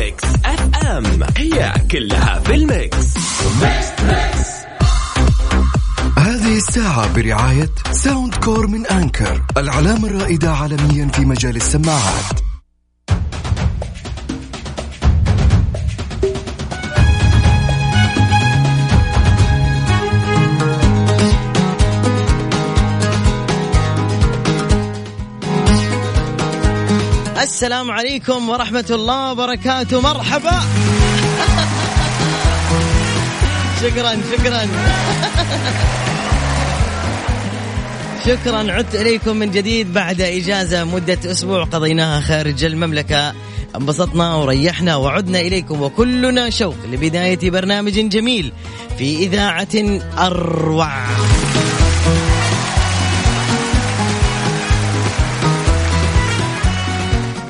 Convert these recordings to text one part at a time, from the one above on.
Mix FM. هي كلها في ال mix. هذه الساعة برعاية Soundcore من Anker العلامة الرائدة عالميا في مجال السماعات. السلام عليكم ورحمة الله وبركاته. مرحبا. شكرا شكرا. شكرا. عدت إليكم من جديد بعد إجازة مدة أسبوع قضيناها خارج المملكة. انبسطنا وريحنا وعدنا إليكم وكلنا شوق لبداية برنامج جميل في إذاعة أروع.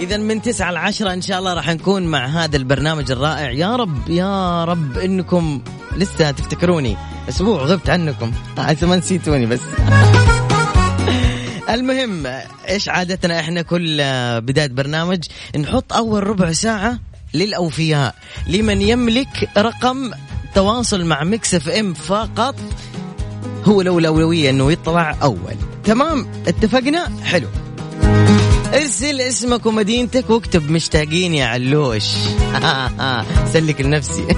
إذا من تسعة لعشرة إن شاء الله راح نكون مع هذا البرنامج الرائع. يا رب يا رب إنكم لسه تفتكروني. أسبوع غبت عنكم. عسى ما نسيتوني بس. المهم إيش عادتنا إحنا كل بداية برنامج؟ نحط أول ربع ساعة للأوفياء لمن يملك رقم تواصل مع Mix FM فقط هو له الأولوية إنه يطلع أول. تمام؟ اتفقنا؟ حلو. ارسل اسمك ومدينتك واكتب مشتاقين يا علوش. سلك لنفسي.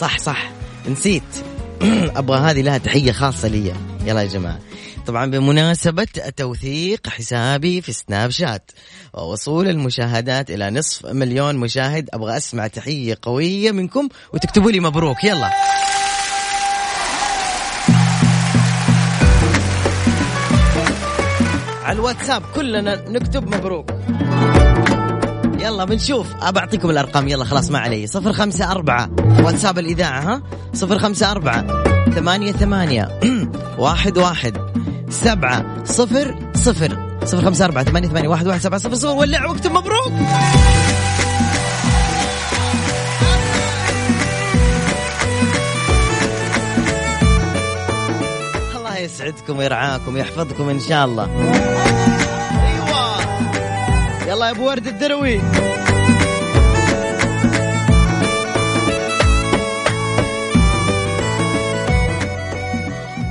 صح صح. نسيت. أبغى هذه لها تحية خاصة لي. يلا يا جماعة. طبعا بمناسبة توثيق حسابي في سناب شات ووصول المشاهدات إلى نصف مليون مشاهد أبغى أسمع تحية قوية منكم وتكتبوا لي مبروك. يلا. على الواتساب كلنا نكتب مبروك. يلا بنشوف. أبى أعطيكم الأرقام. يلا خلاص ما علي. صفر خمسة أربعة. واتساب الإذاعة ها؟ صفر خمسة أربعة. ثمانية ثمانية. واحد واحد. سبعة صفر صفر. صفر خمسة أربعة. ثمانية ثمانية. واحد واحد سبعة صفر صفر. ولع واكتب مبروك. يسعدكم ويرعاكم ويحفظكم إن شاء الله. أيوة. يلا يا أبو ورد الدروي.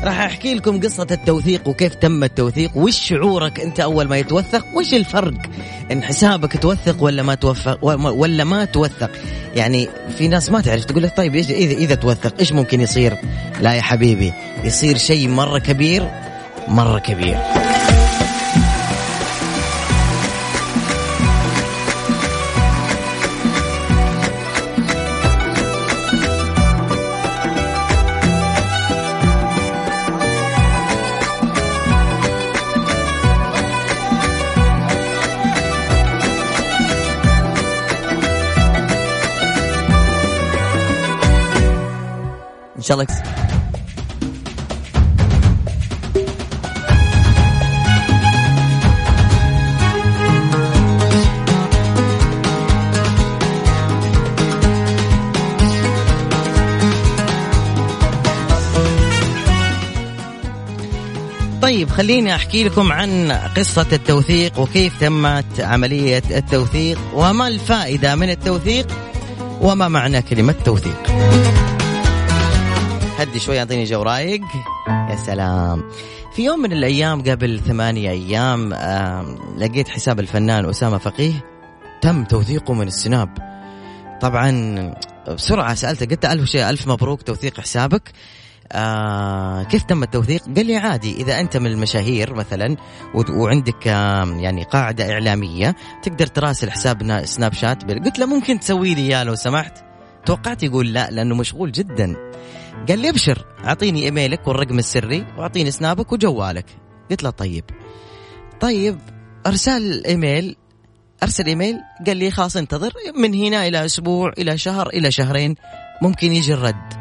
راح أحكي لكم قصة التوثيق وكيف تم التوثيق وش شعورك أنت أول ما يتوثق؟ وش الفرق؟ إن حسابك توثق ولا ما توثق ولا ما توثق؟ يعني في ناس ما تعرف تقول لك طيب اذا إذا توثق إيش ممكن يصير؟ لا يا حبيبي يصير شيء مرة كبير مرة كبير. إن شاء الله يكسب طيب خليني أحكي لكم عن قصة التوثيق وكيف تمت عملية التوثيق وما الفائدة من التوثيق وما معنى كلمة توثيق. هدي شوي أعطيني جو رايق يا سلام. في يوم من الأيام قبل ثمانية أيام آه لقيت حساب الفنان أسامة فقيه. تم توثيقه من السناب. طبعا بسرعة سألته قلت ألف شيء ألف مبروك توثيق حسابك. آه كيف تم التوثيق؟ قال لي عادي إذا أنت من المشاهير مثلا وعندك آه يعني قاعدة إعلامية تقدر تراسل حساب سناب شات. قلت له ممكن تسوي لي إياه لو سمحت؟ توقعت يقول لا لأنه مشغول جدا. قال لي ابشر أعطيني إيميلك والرقم السري وأعطيني سنابك وجوالك. قلت له طيب. طيب أرسال إيميل أرسل إيميل قال لي خلاص انتظر من هنا إلى أسبوع إلى شهر إلى شهرين ممكن يجي الرد.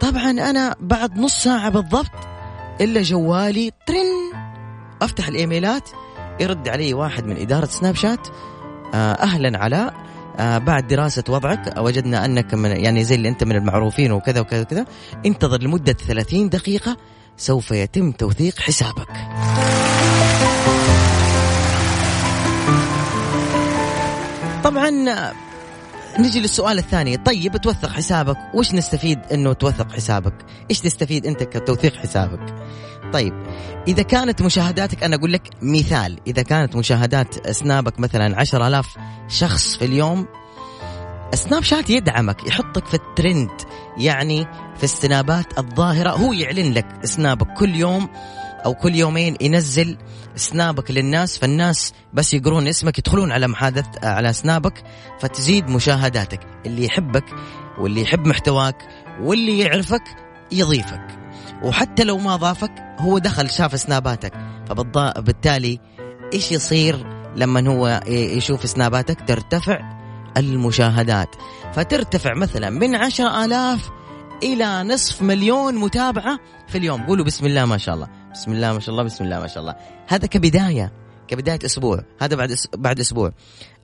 طبعا أنا بعد نص ساعة بالضبط إلا جوالي ترن. أفتح الإيميلات يرد علي واحد من إدارة سناب شات أهلا علاء آه بعد دراسة وضعك وجدنا أنك من يعني زي اللي أنت من المعروفين وكذا وكذا وكذا. انتظر لمدة 30 دقيقة سوف يتم توثيق حسابك. طبعا نجي للسؤال الثاني. طيب توثق حسابك. وش نستفيد إنه توثق حسابك؟ إيش تستفيد أنت كتوثيق حسابك؟ طيب إذا كانت مشاهداتك أنا أقول لك مثال إذا كانت مشاهدات سنابك مثلا عشر ألاف شخص في اليوم سناب شات يدعمك يحطك في الترند يعني في السنابات الظاهرة هو يعلن لك سنابك كل يوم أو كل يومين ينزل سنابك للناس فالناس بس يقرون اسمك يدخلون على محادث على سنابك فتزيد مشاهداتك اللي يحبك واللي يحب محتواك واللي يعرفك يضيفك. وحتى لو ما ضافك هو دخل شاف سناباتك. فبالتالي إيش يصير لما هو يشوف سناباتك؟ ترتفع المشاهدات. فترتفع مثلا من عشر آلاف إلى نصف مليون متابعة في اليوم. قولوا بسم الله ما شاء الله. بسم الله ما شاء الله بسم الله ما شاء الله. هذا كبداية. كبداية أسبوع. هذا بعد بعد أسبوع.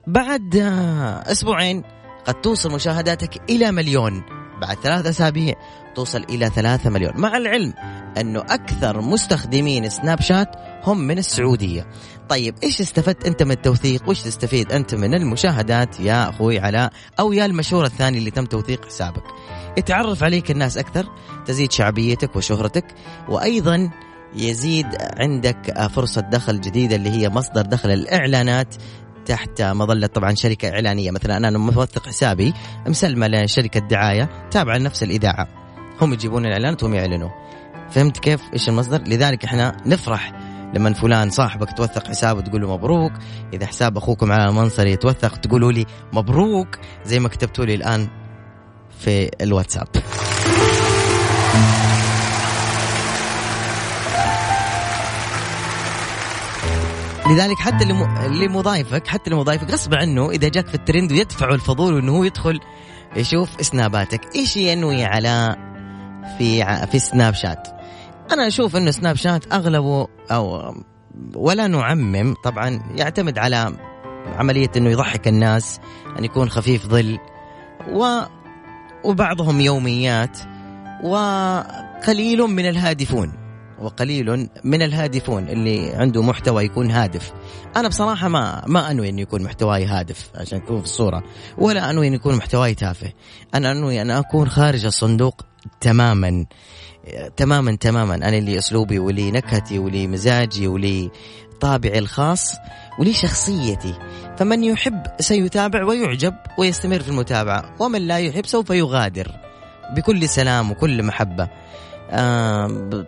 بعد أسبوعين قد توصل مشاهداتك إلى مليون. بعد ثلاث أسابيع توصل إلى ثلاثة مليون. مع العلم أنه أكثر مستخدمين سناب شات هم من السعودية. طيب إيش استفدت أنت من التوثيق؟ وإيش تستفيد أنت من المشاهدات يا أخوي علاء أو يا المشهور الثاني اللي تم توثيق حسابك؟ يتعرف عليك الناس أكثر تزيد شعبيتك وشهرتك وأيضا يزيد عندك فرصة دخل جديدة اللي هي مصدر دخل الإعلانات تحت مظلة طبعا شركة إعلانية. مثلا أنا موثق حسابي مسلمة لشركة دعاية تابعة لنفس الإذاعة. هم يجيبون الإعلانات وهم يعلنوا. فهمت كيف؟ إيش المصدر؟ لذلك إحنا نفرح لما فلان صاحبك توثق حسابه تقول له مبروك. إذا حساب أخوكم على المنصري يتوثق تقولوا لي مبروك زي ما كتبتوا لي الآن في الواتساب. لذلك حتى اللي مضايفك حتى اللي مضايفك غصب عنه إذا جاك في الترند ويدفعه الفضول انه هو يدخل يشوف سناباتك إيش ينوي على في في سناب شات أنا أشوف إنه سناب شات أغلبه أو ولا نعمم طبعا يعتمد على عملية إنه يضحك الناس أن يكون خفيف ظل و وبعضهم يوميات وقليل من الهادفون. وقليل من الهادفون اللي عنده محتوى يكون هادف. أنا بصراحة ما ما أنوي انه يكون محتواي هادف عشان اكون في الصورة ولا أنوي انه يكون محتواي تافه. أنا أنوي أن أكون خارج الصندوق تماما تماما تماما. أنا اللي أسلوبي ولي نكهتي ولي مزاجي ولي طابعي الخاص ولي شخصيتي. فمن يحب سيتابع ويعجب ويستمر في المتابعة ومن لا يحب سوف يغادر بكل سلام وكل محبة.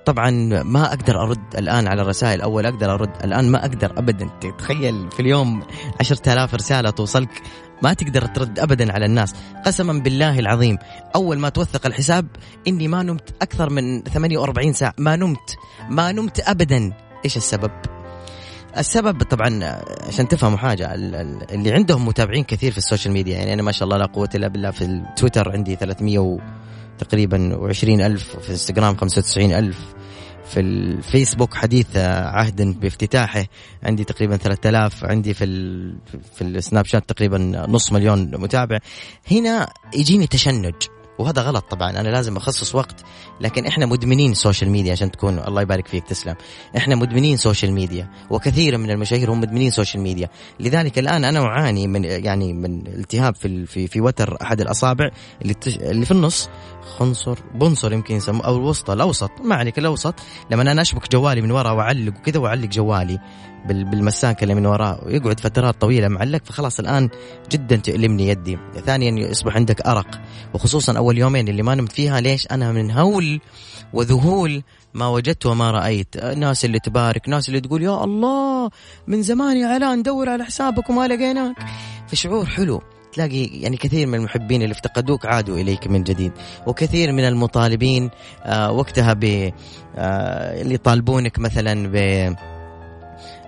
طبعا ما أقدر أرد الآن على الرسائل. أول أقدر أرد الآن ما أقدر ابدا. تخيل في اليوم عشرة آلاف رسالة توصلك. ما تقدر ترد ابدا على الناس. قسما بالله العظيم أول ما توثق الحساب إني ما نمت أكثر من 48 ساعة. ما نمت ما نمت ابدا. إيش السبب؟ السبب طبعا عشان تفهموا حاجة اللي عندهم متابعين كثير في ال social media. يعني أنا ما شاء الله لا قوة إلا بالله في التويتر عندي 300 تقريبا وعشرين ألف في الانستغرام خمسة وتسعين ألف. في الفيسبوك حديث عهد بافتتاحه عندي تقريبا 3000 عندي في في السناب شات تقريبا نص مليون متابع. هنا يجيني تشنج. وهذا غلط طبعا أنا لازم أخصص وقت. لكن إحنا مدمنين social media عشان تكون الله يبارك فيك تسلم. إحنا مدمنين social media وكثير من المشاهير هم مدمنين social media لذلك الآن أنا أعاني من يعني من التهاب في في, في وتر أحد الأصابع اللي اللي في النص. خنصر بنصر يمكن يسموه أو الوسطى الأوسط ما عليك الأوسط. لما أنا أشبك جوالي من ورا وأعلق وكذا وأعلق جوالي بالمساكة اللي من وراه ويقعد فترات طويلة معلق فخلاص الآن جدا تؤلمني يدي. ثانيا يصبح عندك أرق. وخصوصا أول يومين اللي ما نمت فيها ليش؟ أنا من هول وذهول ما وجدت وما رأيت. ناس اللي تبارك ناس اللي تقول يا الله من زمان يا علاء ندور على حسابك وما لقيناك. فشعور حلو. تلاقي يعني كثير من المحبين اللي افتقدوك عادوا إليك من جديد. وكثير من المطالبين آه وقتها ب آه اللي يطالبونك مثلا ب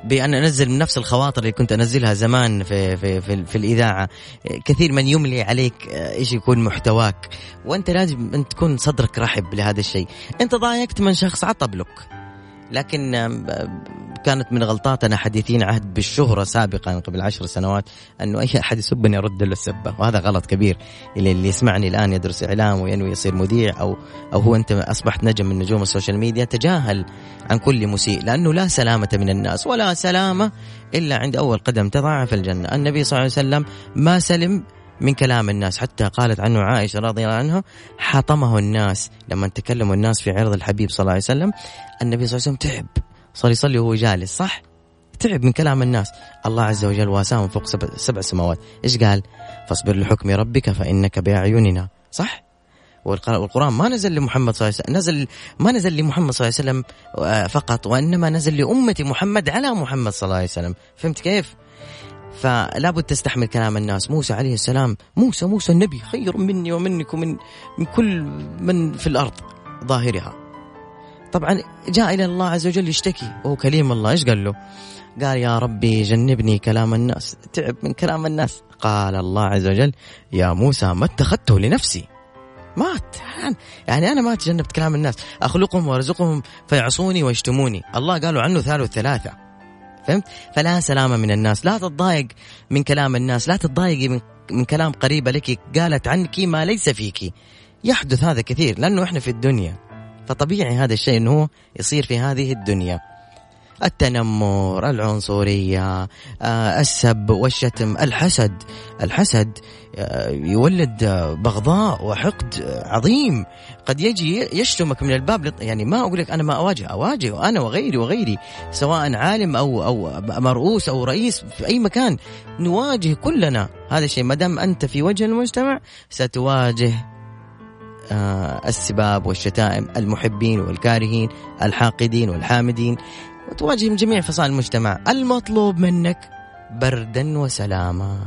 بأن أنزل من نفس الخواطر اللي كنت أنزلها زمان في في في, في الإذاعة. كثير من يملي عليك إيش يكون محتواك. وأنت لازم انت تكون صدرك رحب لهذا الشيء. أنت ضايقت من شخص عطى بلوك لكن كانت من غلطاتنا حديثين عهد بالشهرة سابقا قبل عشر سنوات أنه أي أحد يسبني أرد له السبة وهذا غلط كبير. اللي, اللي يسمعني الآن يدرس إعلام وينوي يصير مذيع أو أو هو أنت أصبحت نجم من نجوم ال social media تجاهل عن كل مسيء لأنه لا سلامة من الناس ولا سلامة إلا عند أول قدم تضع في الجنة. النبي صلى الله عليه وسلم ما سلم من كلام الناس حتى قالت عنه عائشة رضي الله عنها حطمه الناس. لما تكلموا الناس في عرض الحبيب صلى الله عليه وسلم النبي صلى الله عليه وسلم تعب. صار يصلي وهو جالس صح؟ تعب من كلام الناس. الله عز وجل واساه فوق سبع, سبع سماوات. إيش قال؟ فاصبر لحكم ربك فإنك بأعيننا صح؟ والقرآن ما نزل لمحمد صلى الله عليه وسلم نزل ما نزل لمحمد صلى الله عليه وسلم آه، فقط وإنما نزل لأمة محمد على محمد صلى الله عليه وسلم. فهمت كيف؟ فلا بد تستحمل كلام الناس. موسى عليه السلام موسى موسى النبي خير مني ومنك ومن من كل من في الأرض ظاهرها. طبعا جاء إلى الله عز وجل يشتكي. وهو كليم الله إيش قال له؟ قال يا ربي جنبني كلام الناس تعب من كلام الناس. قال الله عز وجل يا موسى ما اتخذته لنفسي. مات يعني أنا ما تجنبت كلام الناس أخلقهم وأرزقهم فيعصوني ويشتموني. الله قالوا عنه ثالث ثلاثة فهمت؟ فلا سلامة من الناس لا تتضايق من كلام الناس لا تتضايقي من, من كلام قريبة لك قالت عنك ما ليس فيك. يحدث هذا كثير لأنه إحنا في الدنيا. فطبيعي هذا الشيء أنه يصير في هذه الدنيا. التنمر العنصرية آه، السب والشتم الحسد. الحسد آه، يولد بغضاء وحقد عظيم. قد يجي يشتمك من الباب يعني ما أقول لك أنا ما أواجه أواجه أنا وغيري وغيري سواء عالم أو أو مرؤوس أو رئيس في أي مكان نواجه كلنا هذا الشيء. ما دام أنت في وجه المجتمع ستواجه السباب والشتائم المحبين والكارهين الحاقدين والحامدين. وتواجه جميع فصائل المجتمع. المطلوب منك بردا وسلاما.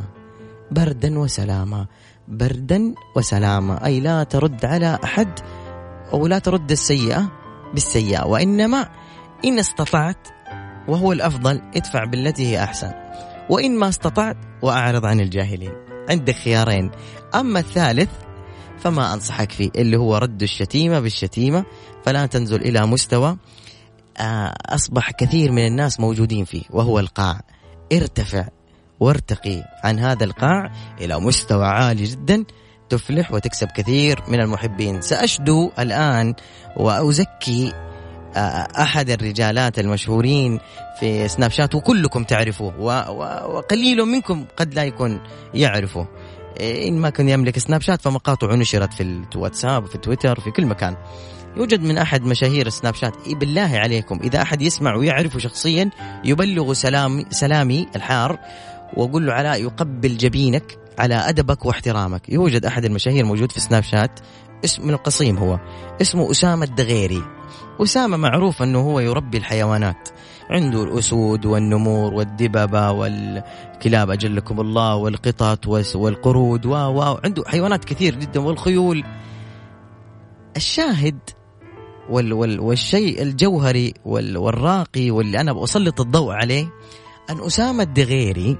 بردا وسلاما. بردا وسلاما. أي لا ترد على أحد أو لا ترد السيئة بالسيئة. وإنما إن استطعت وهو الأفضل ادفع بالتي هي أحسن. وإن ما استطعت وأعرض عن الجاهلين. عندك خيارين. أما الثالث فما أنصحك فيه اللي هو رد الشتيمة بالشتيمة فلا تنزل إلى مستوى آه، أصبح كثير من الناس موجودين فيه وهو القاع. ارتفع وارتقي عن هذا القاع إلى مستوى عالي جدا تفلح وتكسب كثير من المحبين. سأشدو الآن وأزكي آه، أحد الرجالات المشهورين في سناب شات وكلكم تعرفوه وقليل منكم قد لا يكون يعرفه إن ما كان يملك سناب شات فمقاطعه نشرت في الواتساب وفي تويتر وفي كل مكان. يوجد من أحد مشاهير سناب شات بالله عليكم إذا أحد يسمع ويعرفه شخصيا يبلغ سلامي, سلامي الحار وأقول له علاء يقبل جبينك على أدبك واحترامك. يوجد أحد المشاهير موجود في سناب شات اسم من القصيم هو اسمه أسامة الدغيري. أسامة معروف أنه هو يربي الحيوانات. عنده الأسود والنمور والدببة والكلاب أجلكم الله والقطط والقرود و عنده حيوانات كثير جدا والخيول. الشاهد وال وال والشيء الجوهري وال والراقي واللي أنا بسلط الضوء عليه أن أسامة الدغيري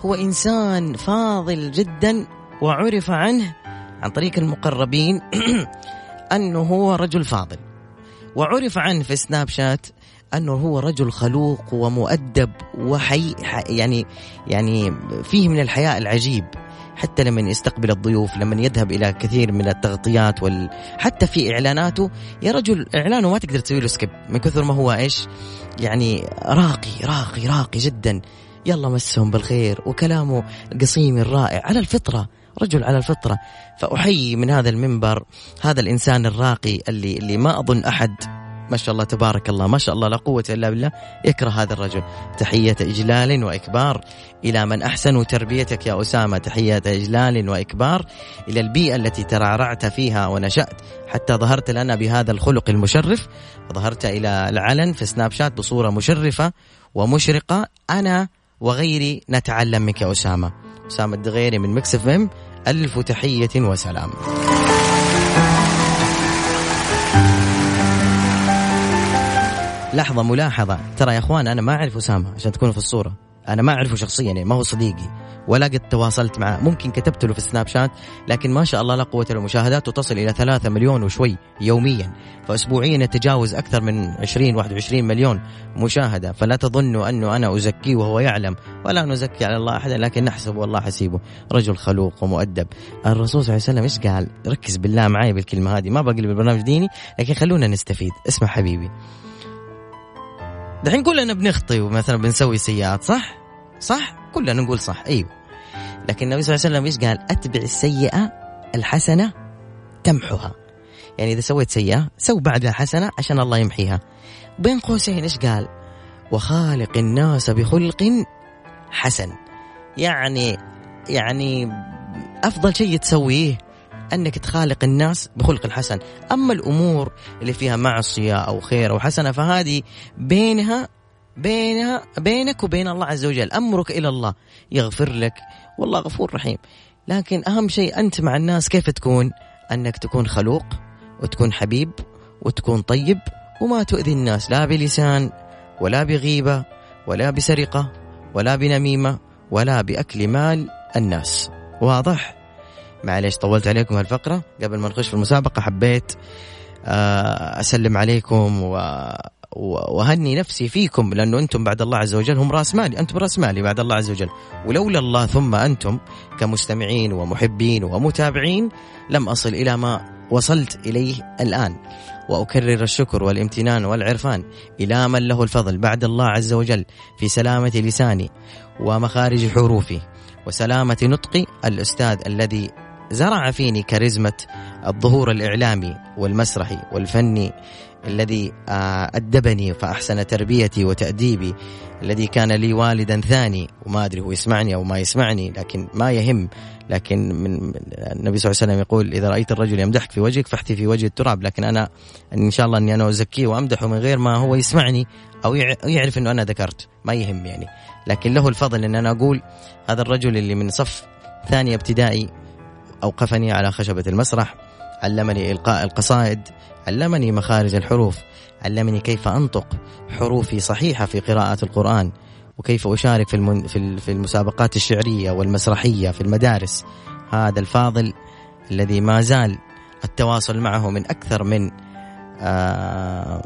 هو إنسان فاضل جدا وعرف عنه عن طريق المقربين أنه هو رجل فاضل وعرف عنه في سناب شات أنه هو رجل خلوق ومؤدب وحي يعني يعني فيه من الحياء العجيب حتى لما يستقبل الضيوف لما يذهب إلى كثير من التغطيات وال... حتى في إعلاناته يا رجل إعلانه ما تقدر تسوي له سكيب من كثر ما هو إيش؟ يعني راقي راقي راقي جدا. يلا مسهم بالخير وكلامه القصيم الرائع على الفطرة رجل على الفطرة. فأحيي من هذا المنبر هذا الإنسان الراقي اللي اللي ما أظن أحد ما شاء الله تبارك الله ما شاء الله لا قوة إلا بالله. يكره هذا الرجل. تحية إجلال وإكبار إلى من أحسنوا تربيتك يا أسامة. تحية إجلال وإكبار إلى البيئة التي ترعرعت فيها ونشأت. حتى ظهرت لنا بهذا الخلق المشرف. ظهرت إلى العلن في سناب شات بصورة مشرفة ومشرقة. أنا وغيري نتعلم منك يا أسامة. أسامة الدغيري من Mix FM. ألف تحية وسلام. لحظة ملاحظة. ترى يا أخوان أنا ما أعرف أسامة عشان تكونوا في الصورة. أنا ما أعرفه شخصيا يعني ما هو صديقي. ولا قد تواصلت معه. ممكن كتبت له في السناب شات لكن ما شاء الله لا قوة إلا مشاهداته تصل إلى 3 مليون وشوي يوميا. فأسبوعيا يتجاوز أكثر من 20 21 مليون مشاهدة. فلا تظنوا أنه أنا أزكيه وهو يعلم. ولا نزكي على الله أحدا لكن نحسب والله حسيبه. رجل خلوق ومؤدب. الرسول صلى الله عليه وسلم إيش قال؟ ركز بالله معي بالكلمة هذه. ما بقلب البرنامج ديني لكن خلونا نستفيد. اسمع حبيبي. دحين كلنا بنخطي ومثلا بنسوي سيئات صح؟ صح؟ كلنا نقول صح أيوه لكن النبي صلى الله عليه وسلم إيش قال؟ أتبع السيئة الحسنة تمحها يعني إذا سويت سيئة سو بعدها حسنة عشان الله يمحيها بين قوسين إيش قال؟ وخالق الناس بخلق حسن يعني يعني أفضل شيء تسويه أنك تخالق الناس بخلق الحسن. أما الأمور اللي فيها معصية أو خير أو حسنة فهذه بينها بينها بينك وبين الله عز وجل. أمرك إلى الله يغفر لك. والله غفور رحيم. لكن أهم شيء أنت مع الناس كيف تكون؟ أنك تكون خلوق وتكون حبيب وتكون طيب وما تؤذي الناس. لا بلسان ولا بغيبة ولا بسرقة ولا بنميمة ولا بأكل مال الناس. واضح؟ معليش طولت عليكم هالفقرة. قبل ما نخش في المسابقة حبيت آه، أسلم عليكم و وهني نفسي فيكم لأنه أنتم بعد الله عز وجل هم رأس مالي، أنتم رأس مالي بعد الله عز وجل، ولولا الله ثم أنتم كمستمعين ومحبين ومتابعين لم أصل إلى ما وصلت إليه الآن. وأكرر الشكر والامتنان والعرفان إلى من له الفضل بعد الله عز وجل في سلامة لساني ومخارج حروفي وسلامة نطقي الأستاذ الذي زرع فيني كاريزمة الظهور الإعلامي والمسرحي والفني الذي آه، أدبني فأحسن تربيتي وتأديبي الذي كان لي والدا ثاني وما أدري هو يسمعني أو ما يسمعني لكن ما يهم. لكن من النبي صلى الله عليه وسلم يقول إذا رأيت الرجل يمدحك في وجهك فاحتي في وجه التراب. لكن أنا إن شاء الله أني أنا أزكيه وأمدحه من غير ما هو يسمعني أو يعرف أنه أنا ذكرت. ما يهم يعني. لكن له الفضل أن أنا أقول هذا الرجل اللي من صف ثاني ابتدائي أوقفني على خشبة المسرح علمني إلقاء القصائد علمني مخارج الحروف علمني كيف أنطق حروفي صحيحة في قراءة القرآن وكيف أشارك في, المن... في المسابقات الشعرية والمسرحية في المدارس. هذا الفاضل الذي ما زال التواصل معه من أكثر من آه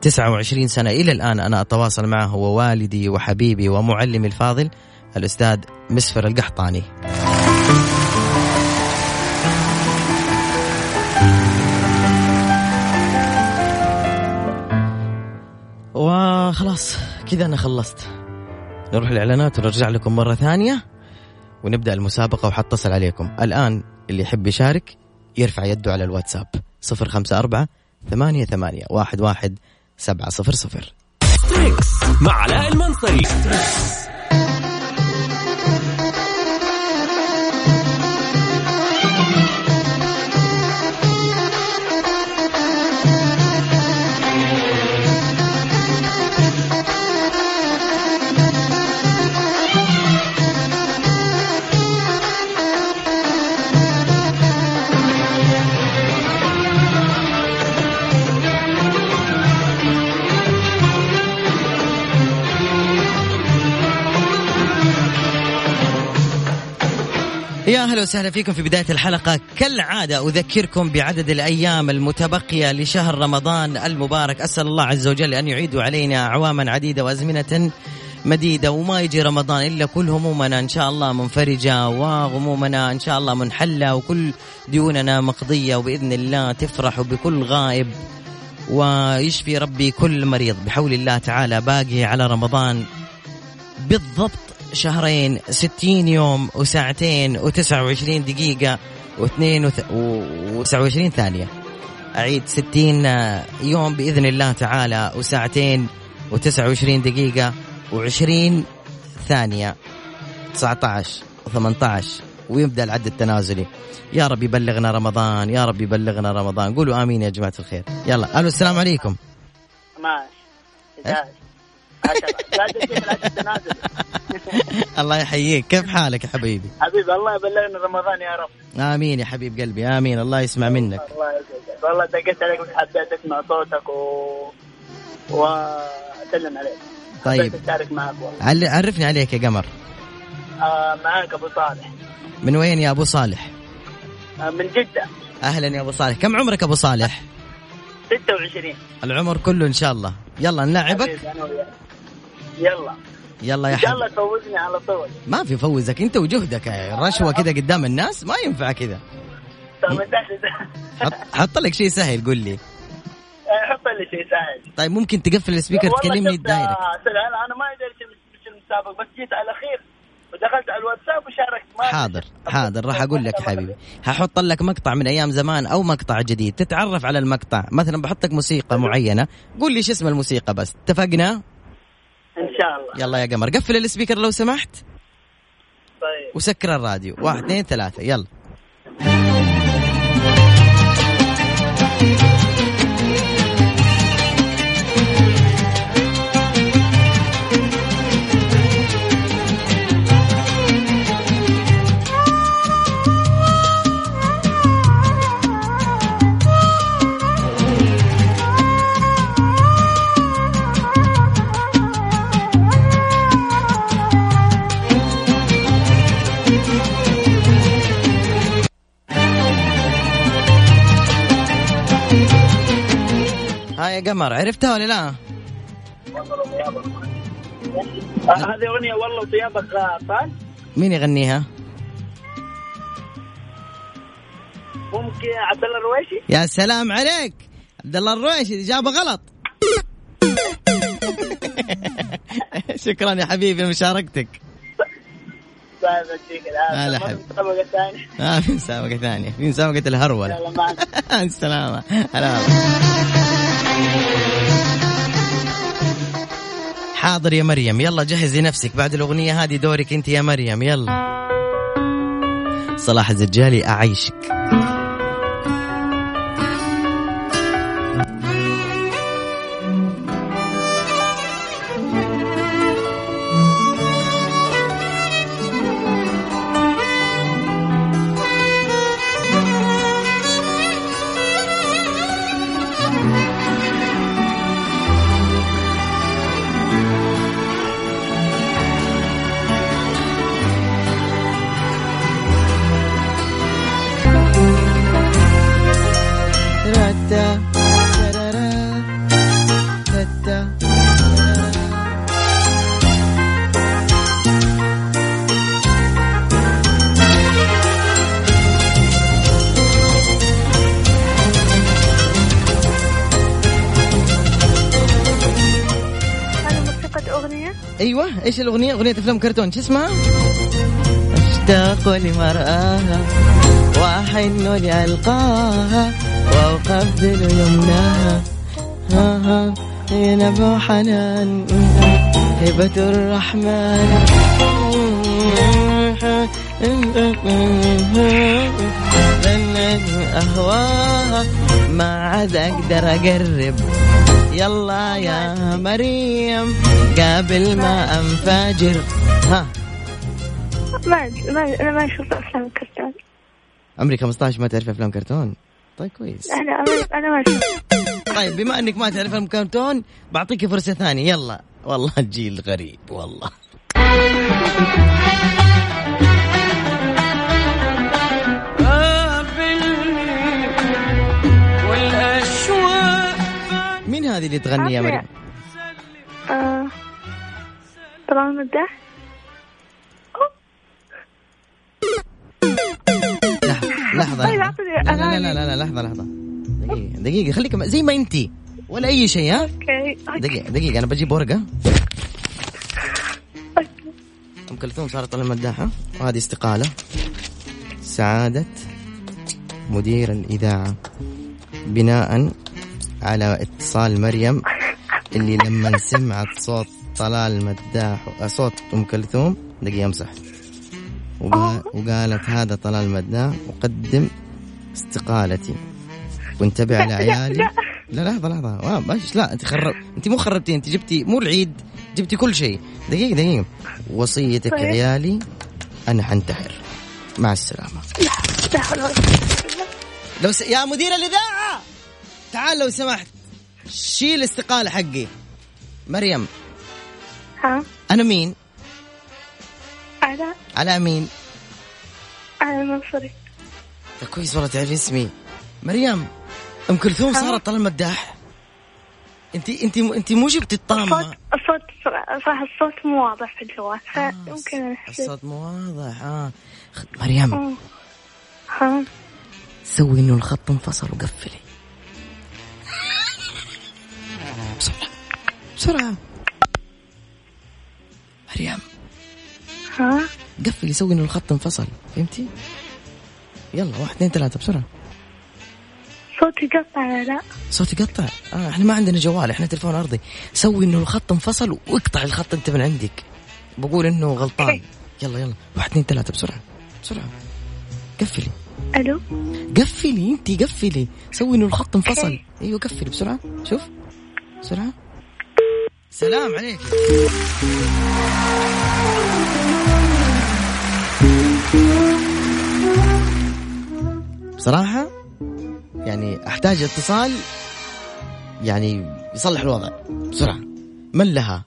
29 سنة. إلى الآن أنا أتواصل معه هو والدي وحبيبي ومعلمي الفاضل الأستاذ مسفر القحطاني. وخلاص كذا أنا خلصت. نروح الإعلانات ونرجع لكم مرة ثانية ونبدأ المسابقة وحتصل عليكم. الآن اللي يحب يشارك يرفع يده على الواتساب. صفر خمسة أربعة ثمانية ثمانية واحد واحد سبعة صفر صفر. مع علاء المنصري. وسهلا فيكم في بداية الحلقة. كالعادة أذكركم بعدد الأيام المتبقية لشهر رمضان المبارك. أسأل الله عز وجل أن يعيد علينا أعواما عديدة وأزمنة مديدة وما يجي رمضان إلا كل همومنا إن شاء الله منفرجة وغمومنا إن شاء الله منحلة وكل ديوننا مقضية وبإذن الله تفرح بكل غائب ويشفي ربي كل مريض. بحول الله تعالى باقي على رمضان. بالضبط شهرين ستين يوم وساعتين وتسعة وعشرين دقيقة واثنين وتسعة وعشرين ثانية. أعيد ستين يوم بإذن الله تعالى وساعتين وتسعة وعشرين دقيقة وعشرين ثانية. تسعة عشر وثمانية عشر ويبدأ العد التنازلي. يا رب يبلغنا رمضان يا رب يبلغنا رمضان. قولوا آمين يا جماعة الخير. يلا ألو السلام عليكم. ماشي الله يحييك. كيف حالك يا حبيبي؟ حبيبي الله يبلغنا رمضان يا رب. آمين يا حبيب قلبي آمين. الله يسمع منك. الله يسعدك والله دقيت عليك حبيت أسمع صوتك و واسلم عليك. طيب. أشارك معك والله. عرفني عليك يا قمر. آه معاك أبو صالح. من وين يا أبو صالح؟ آه من جدة. أهلا يا أبو صالح. كم عمرك أبو صالح؟ 26 العمر كله إن شاء الله. يلا نلعبك. يلا. يلا يا حبيبي. الله تفوزني على طول. ما في فوزك انت وجهدك. رشوة كذا قدام الناس ما ينفع كذا. حط, لك شيء سهل قول لي. حط لي شيء سهل. طيب ممكن تقفل ال speaker تكلمني ال direct آه،. أنا أنا ما أدري إيش المسابقه بس جيت على الأخير ودخلت على الواتساب وشاركت. حاضر حاضر راح أقول لك حبيبي. هحط لك مقطع من أيام زمان أو مقطع جديد. تتعرف على المقطع. مثلا بحط لك موسيقى معينة. قول لي إيش اسم الموسيقى بس. اتفقنا؟ إن شاء الله. يلا يا قمر قفل السبيكر لو سمحت. طيب. وسكر الراديو. واحد اثنين ثلاثة. يلا. يا قمر عرفتها ولا لا؟ هذه أغنية والله وثيابك غاطان مين يغنيها؟ ممكن عبد الله الرويشي؟ يا سلام عليك! عبد الله الرويشي إجابة غلط. شكرا يا حبيبي لمشاركتك اديك هلا العافيه حبيبي. المسابقه الثانية ما في مسابقة ثانية. في مسابقة الهرولة يلا معك السلامة. هلا. حاضر يا مريم. يلا جهزي نفسك. بعد الأغنية هذه دورك أنت يا مريم. يلا. صلاح الزجالي أعيشك. الاغنيه أغنية أفلام كرتون شو اسمها؟ أشتاق لمرآها وأحن لألقاها وأقبل يمناها. ها ها هي نبع حنان هبة الرحمن. أهواها ما عاد أقدر أقرب. يلا يا مريم قابل ما أنفجر. ها. ما ما أنا ما أشوف أفلام كرتون. عمري 15 ما تعرف أفلام كرتون؟ طيب كويس. أنا أنا ما أشوف طيب بما إنك ما تعرف أفلام كرتون بعطيك فرصة ثانية. يلا. والله الجيل غريب والله. هذه اللي تغني يا مريم؟ آه مدح لحظة لحظة طيب، لا لا لا. لا, لا لحظة لحظة دقيقة دقيقة خليك زي ما انت ولا أي شيء ها؟ أوكي. دقيقة دقيقة أنا بجيب ورقة أم كلثوم صارت طلع المداحة وهذه استقالة سعادة مدير الإذاعة بناء على اتصال مريم اللي لما سمعت صوت طلال مداح صوت أم كلثوم دقيقة امسح وقال وقالت هذا طلال مداح وقدم استقالتي. وانتبه على عيالي لا آه باش لا انت خرب انت مو خربتي انت جبتي مو العيد جبتي كل شيء. دقيقة دقيقة. وصيتك طيب. عيالي أنا حنتحر. مع السلامة. لا. لو س... يا مدير الإذاعة! تعال لو سمحت. شيل الاستقالة حقي. مريم. ها؟ أنا مين؟ علاء على مين؟ على المنصري طيب كويس والله تعرف اسمي. مريم أم كلثوم؟ صارت طلال مداح. انت انت انت مو جبتي الطامة؟ الصوت الصوت صراحة الصوت مو واضح في الجوال. فيمكن أحسب الصوت مو واضح. آه. مريم. ها؟ سوي إنه الخط انفصل وقفلي. بسرعة. بسرعة مريم. ها؟ قفلي سوي إنه الخط انفصل. فهمتي؟ يلا واحد اثنين ثلاثة بسرعة. صوتي قطع لا؟ صوتي قطع. آه إحنا ما عندنا جوال إحنا تلفون أرضي. سوي إنه الخط انفصل واقطع الخط أنت من عندك. بقول إنه غلطان. okay. يلا يلا. واحد اثنين ثلاثة بسرعة. بسرعة. قفلي. ألو؟ قفلي انت قفلي. سوي إنه الخط انفصل. okay. أيوه قفلي بسرعة. شوف. بسرعة. سلام عليك. بصراحة يعني أحتاج اتصال يعني يصلح الوضع. بسرعة. من لها؟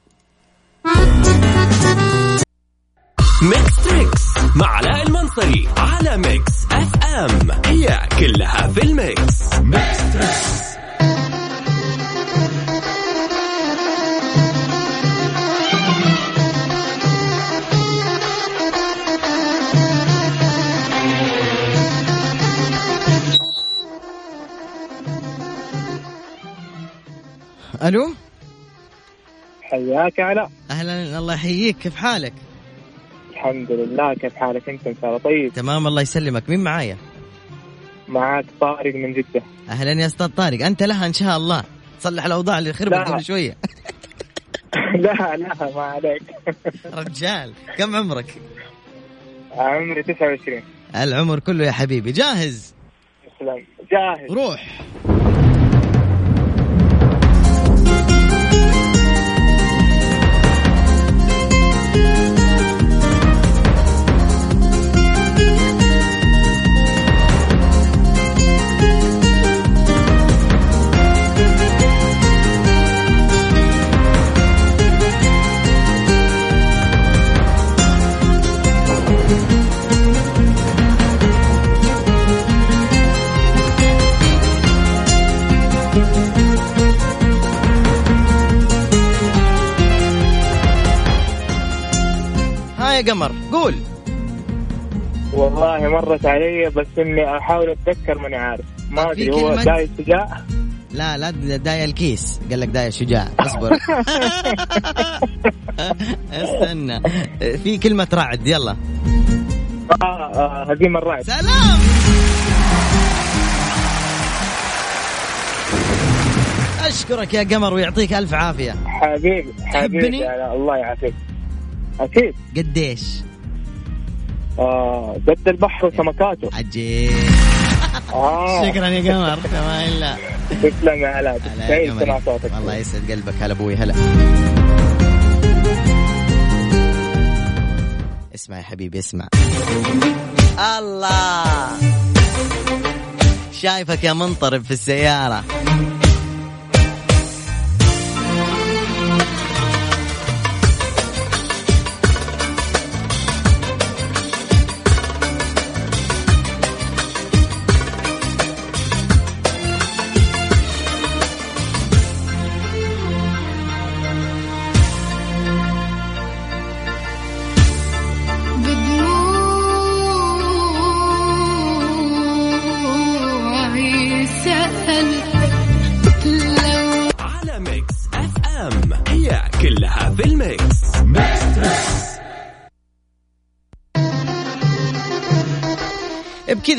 Mix Trix مع علاء المنصري على Mix FM. هي كلها في ال Mix. Mix Trix. ألو؟ حياك علاء أهلا الله يحييك. كيف حالك؟ الحمد لله. كيف حالك أنت إن شاء الله؟ طيب. تمام الله يسلمك. مين معايا؟ معاك طارق من جدة. أهلا يا أستاذ طارق. أنت لها إن شاء الله. تصلح الأوضاع اللي خربت. قبل شوية. لا لا ما عليك. رجال كم عمرك؟ عمري 29 العمر كله يا حبيبي. جاهز؟ تسلم جاهز. روح. يا قمر قول. والله مرت علي بس إني أحاول أتذكر ماني عارف. ما في أدري هو داي شجاع؟ لا لا داية الكيس. قال لك داية شجاع. اصبر. استنى. في كلمة رعد يلا. آه آه هزيم الرعد. سلام. أشكرك يا قمر ويعطيك ألف عافية. حبيبي؟ حبيبي. الله يعافيك. أكيد. قديش؟ آه قد البحر وسمكاته. عجيب. آه. شكرا يا قمر. كمان لا تسلم يا هلا. سمع صوتك. الله يسعد قلبك. هلا أبوي هلا. اسمع يا حبيبي اسمع. الله. شايفك يا منطرب في السيارة.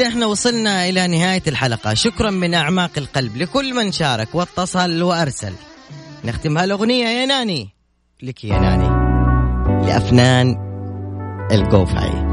بكذا إحنا وصلنا إلى نهاية الحلقة. شكرا من أعماق القلب لكل من شارك واتصل وأرسل. نختمها الاغنية يا ناني. لك يا ناني. لأفنان القوفعي.